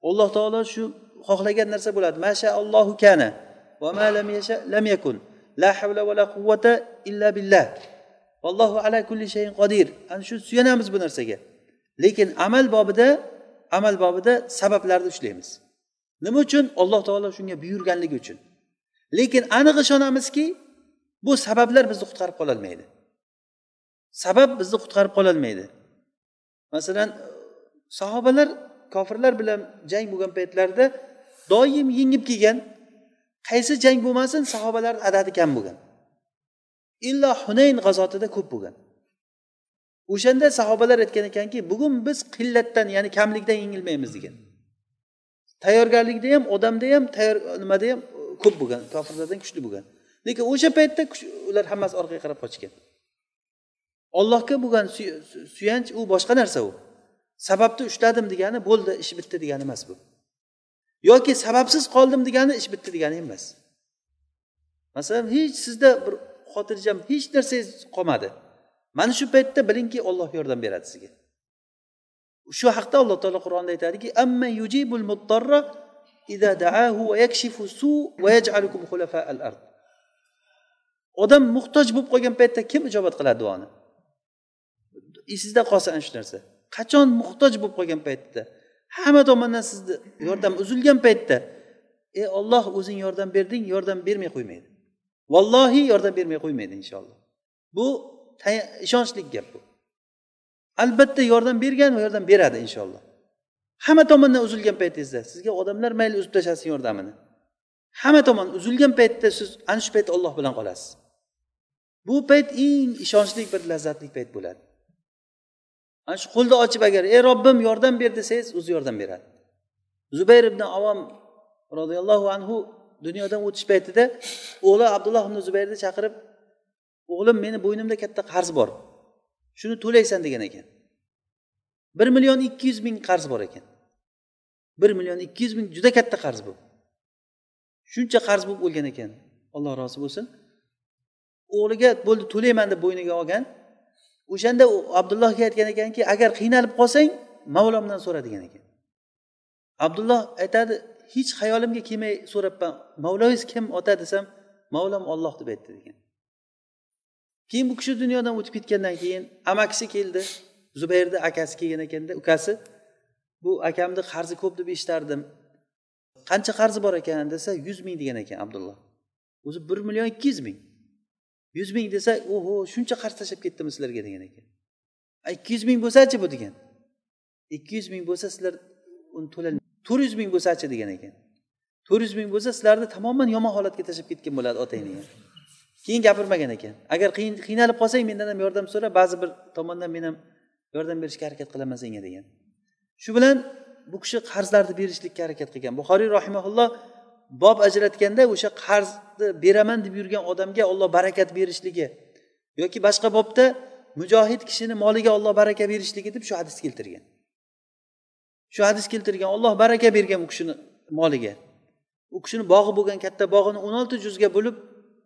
Speaker 1: Alloh taolo shu xohlagan narsa bo'ladi. Masha allohu kana va ma lam yasha lam yakun. La havla va la quvvata illa billah. Vallohu ala kulli shayin qodir ana shu suyanamiz bu narsaga. Lekin amal bobida amal bobida sabablarni ushlaymiz. Nima uchun? Alloh taolo shunga buyurganligi uchun. Lekin aniq ishonamizki bu sabablar bizni qutqarib qololmaydi. Sabab bizni qutqarib qololmaydi. Masalan sahobalar kofirlar bilan jang bo'lgan paytlarida doim yengib kelgan qaysi jang bo'lmasin sahobalarni adadi kam bo'lgan. Illo hunayn g'azotida ko'p bo'lgan. O'shanda sahobalar aytgan ekanki bugun biz qillatdan ya'ni kamlikdan yengilmaymiz degan. Tayyorgarlikda ham odamda ham tayyor nimada ham e, ko'p bo'lgan kofirlardan kuchli bo'lgan. Lekin o'sha paytda ular hammasi orqaga qarab qochgan ollohga bo'lgan suyanch u boshqa narsa u. Sababni ushladim degani bo'ldi ish bitdi degani emas bu. Yoki sababsiz qoldim degani ish bitdi degani emas. Masalan hech sizda bir xotirjam hech narsangiz qolmadi. Mana shu paytda bilingki olloh yordam beradi sizga. shu haqda alloh taolo qur'onda aytadiki amma yujibul muttarra ida daahu va yakshifu su va yaj'alukum xulafa al ard odam muhtoj bo'lib qolgan paytda kim ijobat qiladi duoni? Esingizda qolsa ana shu narsa. Qachon muhtoj bo'lib qolgan paytda? Hamma tomondan sizni yordam uzilgan paytda. Ey olloh o'zing yordam berding yordam bermay qo'ymaydi. Vallohi yordam bermay qo'ymaydi inshaalloh. Bu ishonchli gap bu. Albatta yordam bergan va yordam beradi inshaalloh. Hamma tomondan uzilgan paytingizda sizga odamlar mayli uzib tashlasin yordamini. Hamma tomon uzilgan paytda siz ana shu payt olloh bilan qolasiz. Bu payt eng ishonchli bir lazzatli payt bo'ladi. Ana shu qo'lni ochib agar ey robbim yordam ber desangiz o'zi yordam beradi. Zubayr ibn avom roziyallohu anhu dunyodan o'tish paytida o'g'li abdulloh ibn zubayrni chaqirib o'g'lim meni bo'ynimda katta qarz bor. Shuni to'laysan degan ekan. Bir million ikki yuz ming qarz bor ekan. Bir million ikki yuz ming juda katta qarz bu. Shuncha qarz bo'lib o'lgan ekan. Alloh rozi bo'lsin. O'g'liga bo'ldi to'layman deb bo'yniga olgan. O'shanda u abdullohga aytgan ekanki agar qiynalib qolsang mavlomdan so'ra degan ekan. Abdulloh aytadi hech xayolimga kelmay so'rabman. Mavloyingiz kim ota desam mavlom olloh deb aytdi degan. Keyin bu kishi dunyodan o'tib ketgandan keyin amakisi keldi. Zubayrni akasi kelgan ekanda ukasi bu akamni qarzi ko'p deb eshitardim. Qancha qarzi bor ekan? desa yuz ming degan ekan abdulloh. O'zi bir million ikki yuz ming. Yuz ming desa oho shuncha qarz tashlab ketdimi sizlarga degan ekan. Ikki yuz ming bo'lsachi bu? degan. Ikki yuz ming bo'lsa sizlar uni to'lay to'rt yuz ming bo'lsachi? degan ekan. To'rt yuz ming bo'lsa sizlarni tamoman yomon holatga tashlab ketgan bo'ladi otangni keyin gapirmagan ekan. Agar qiynalib qolsang mendan ham yordam so'ra ba'zi bir tomondan men ham yordam berishga harakat qilaman senga degan. Shu bilan bu kishi qarzlarni berishlikka harakat qilgan. Buxoriy rahimaulloh bob ajratganda o'sha qarzni beraman deb yurgan odamga olloh barakat berishligi yoki boshqa bobda mujohid kishini moliga olloh baraka berishligi deb shu hadis keltirgan. Shu hadis keltirgan. Olloh baraka bergan u kishini moliga. U kishini bog'i bo'lgan katta bog'ini o'n olti juzga bo'lib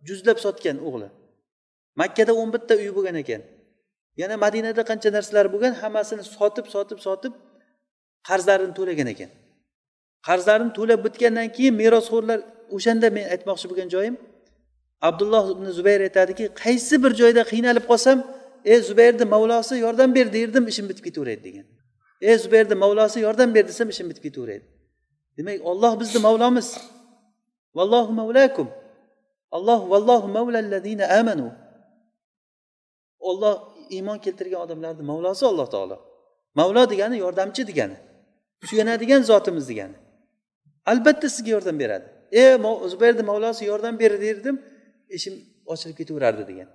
Speaker 1: juzlab sotgan o'g'li. Makkada o'n bitta uy bo'lgan ekan. Yana madinada qancha narsalar bo'lgan hammasini sotib sotib sotib qarzlarini to'lagan ekan. Qarzlarini to'lab bitgandan keyin merosxo'rlar o'shanda men aytmoqchi bo'lgan joyim abdulloh ibn zubayr aytadiki qaysi bir joyda qiynalib qolsam ey zubayrni mavlosi yordam ber derdim ishim bitib ketaveradi degan. Ey zubayrni mavlosi yordam ber desam ishim bitib ketaveradi. Demak olloh bizni mavlomiz. Vallohu mavlakum alloh vallohu mavlallazina amanu. Olloh iymon keltirgan odamlarni mavlosi alloh taolo. Mavlo degani yordamchi degani suyanadigan zotimiz degani. Albatta sizga yordam beradi. E zubayrni mavlosi yordam ber derdim ishim ochilib ketaverardi degan.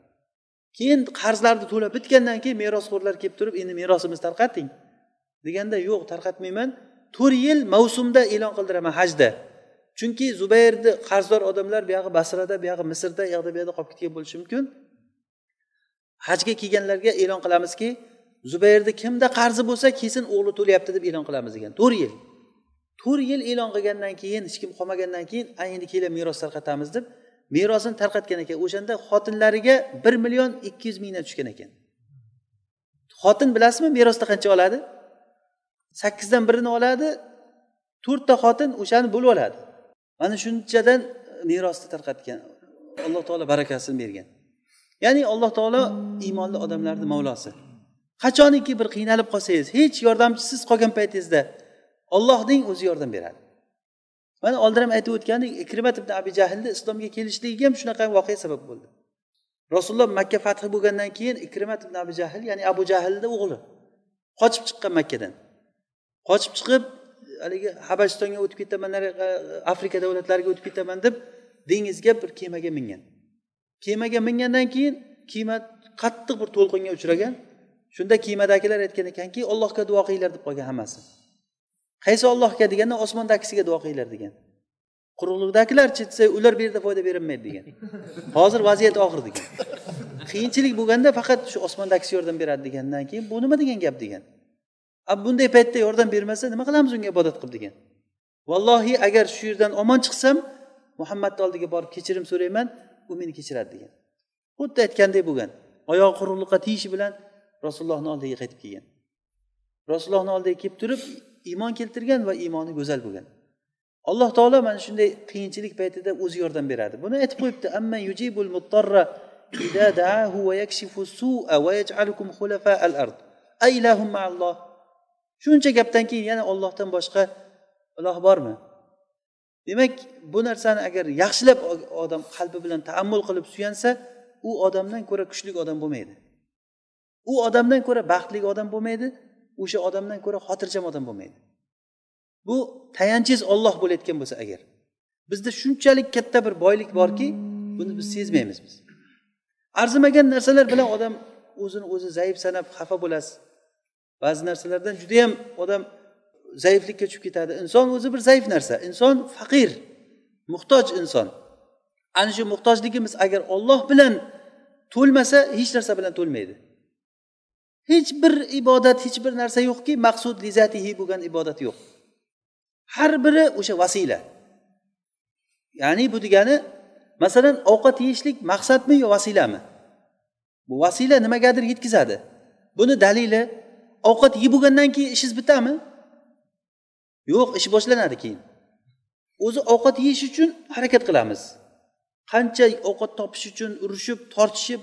Speaker 1: Keyin qarzlarni to'lab bitgandan keyin merosxo'rlar kelib turib endi merosimizni tarqating deganda yo'q tarqatmayman. To'rt yil mavsumda e'lon qildiraman hajda. Chunki zubayrni qarzdor odamlar buyog'i basrada buyog'i misrda yoqda bu yoqda qolib ketgan bo'lishi mumkin. Hajga kelganlarga e'lon qilamizki zubayrni kimda qarzi bo'lsa kelsin o'g'li to'layapti deb e'lon qilamiz degan. To'rt yil. To'rt yil e'lon qilgandan keyin hech kim qolmagandan keyin a endi kelib meros tarqatamiz deb merosini tarqatgan ekan. O'shanda xotinlariga bir million ikki yuz mingdan tushgan ekan. Xotin bilasizmi merosda qancha oladi? Sakkizdan birini oladi to'rtta xotin o'shani bo'lib oladi. Mana shunchadan e, merosni tarqatgan. Alloh taolo barakasini bergan. Ya'ni alloh taolo iymonli odamlarni mavlosi. Qachoniki bir qiynalib qolsangiz hech yordamchisiz qolgan paytingizda ollohning o'zi yordam beradi. Mana oldin ham aytib o'tgandek ikrimat ibn abi jahlni islomga kelishligiga ham shunaqa voqea sabab bo'ldi. Rasululloh makka fathi bo'lgandan keyin ikrimat ibn abi jahl ya'ni abu jahlni o'g'li qochib chiqqan makkadan. Qochib chiqib haligi habashistonga o'tib ketaman e, afrika davlatlariga o'tib ketaman deb dengizga bir kemaga mingan. Kemaga mingandan keyin kema qattiq bir to'lqinga uchragan. Shunda kemadagilar aytgan ekanki allohga duo qilinglar deb qolgan hammasi. Qaysi ollohga deganda osmondagisiga duo qilinglar degan. Quruqlikdagilarchi desa ular bu yerda foyda berilmaydi degan. Hozir vaziyat og'ir degan. Qiyinchilik bo'lganda faqat shu osmondagisi yordam beradi degandan keyin bu nima degan gap degan. a bunday paytda yordam bermasa nima qilamiz unga ibodat qilib degan. Vallohi agar shu yerdan omon chiqsam muhammadni oldiga borib kechirim so'rayman u meni kechiradi degan. Xuddi aytganday bo'lgan. Oyog'i quruqliqqa tiyishi bilan rasulullohni oldiga qaytib kelgan. Rasulullohni oldiga kelib turib iymon keltirgan va iymoni go'zal bo'lgan. Alloh taolo mana shunday qiyinchilik paytida o'zi yordam beradi. Buni aytib qo'yibdi amma yujibul muttarra ida daahu va yakshifu su'a va yaj'alukum khulafa al ard ma alloh shuncha gapdan keyin yana ollohdan boshqa iloh bormi? Demak bu narsani agar yaxshilab odam qalbi bilan taammul qilib suyansa u odamdan ko'ra kuchli odam bo'lmaydi. U odamdan ko'ra baxtli odam bo'lmaydi o'sha odamdan ko'ra xotirjam odam bo'lmaydi. Bu tayanchingiz olloh bo'layotgan bo'lsa agar. Bizda shunchalik katta bir boylik borki buni biz sezmaymiz biz. Arzimagan narsalar bilan odam o'zini o'zi zaif sanab xafa bo'lasiz. Ba'zi narsalardan judayam odam zaiflikka tushib ketadi. Inson o'zi bir zaif narsa. Inson faqir muhtoj inson. Ana shu muhtojligimiz agar olloh bilan to'lmasa hech narsa bilan to'lmaydi. Hech bir ibodat hech bir narsa yo'qki maqsud lizatihi bo'lgan ibodat yo'q. Har biri o'sha vasila. Ya'ni bu degani masalan ovqat yeyishlik maqsadmi yo vasilami? Bu vasila nimagadir yetkazadi. Buni dalili ovqat yeb bo'lgandan keyin ishingiz bitadimi yo'q ish boshlanadi keyin. O'zi ovqat yeyish uchun harakat qilamiz. Qancha ovqat topish uchun urushib tortishib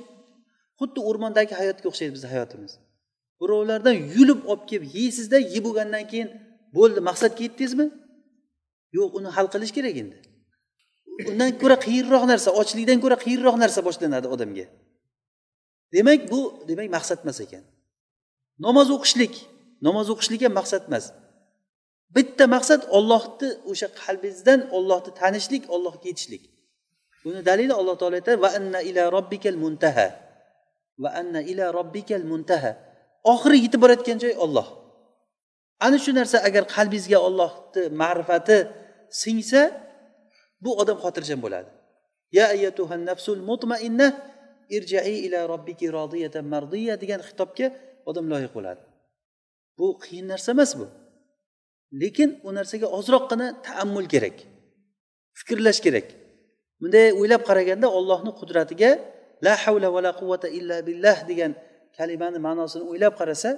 Speaker 1: xuddi o'rmondagi hayotga o'xshaydi bizni hayotimiz. Birovlardan yulib olib kelib yeysizda yeb bo'lgandan keyin bo'ldi maqsadga yetdingizmi yo'q uni hal qilish kerak endi. Undan ko'ra qiyinroq narsa ochlikdan ko'ra qiyinroq narsa boshlanadi odamga. Demak bu demak maqsad emas ekan. Namoz o'qishlik. Namoz o'qishlik ham maqsad emas. Bitta maqsad ollohni o'sha qalbingizdan ollohni tanishlik ollohga yetishlik. Buni dalili alloh taolo aytadi va anna ila robbikal muntaha. Va anna ila robbikal muntaha. Oxiri yetib borayotgan joy olloh ana shu narsa agar qalbingizga ollohni ma'rifati singsa bu odam xotirjam bo'ladi. Ya ayyatuhan nafsul mutmainna irjai ila robbiki rodiyatan mardiya degan xitobga odam loyiq bo'ladi. Bu qiyin narsa emas bu. Lekin u narsaga ozroqgina taammul kerak fikrlash kerak. Bunday o'ylab qaraganda ollohni qudratiga la havla va la quvvata illa billah degan kalimani ma'nosini o'ylab qarasa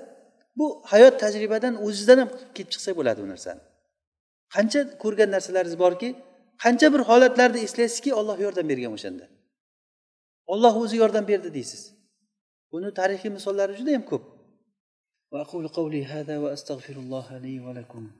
Speaker 1: bu hayot tajribadan o'zizdan ham kelib chiqsa bo'ladi bu narsani. Qancha ko'rgan narsalaringiz borki qancha bir holatlarni eslaysizki olloh yordam bergan o'shanda. Olloh o'zi yordam berdi deysiz. Buni tarixiy misollari juda yam ko'p. وأقول قولي هذا وأستغفر الله لي ولكم.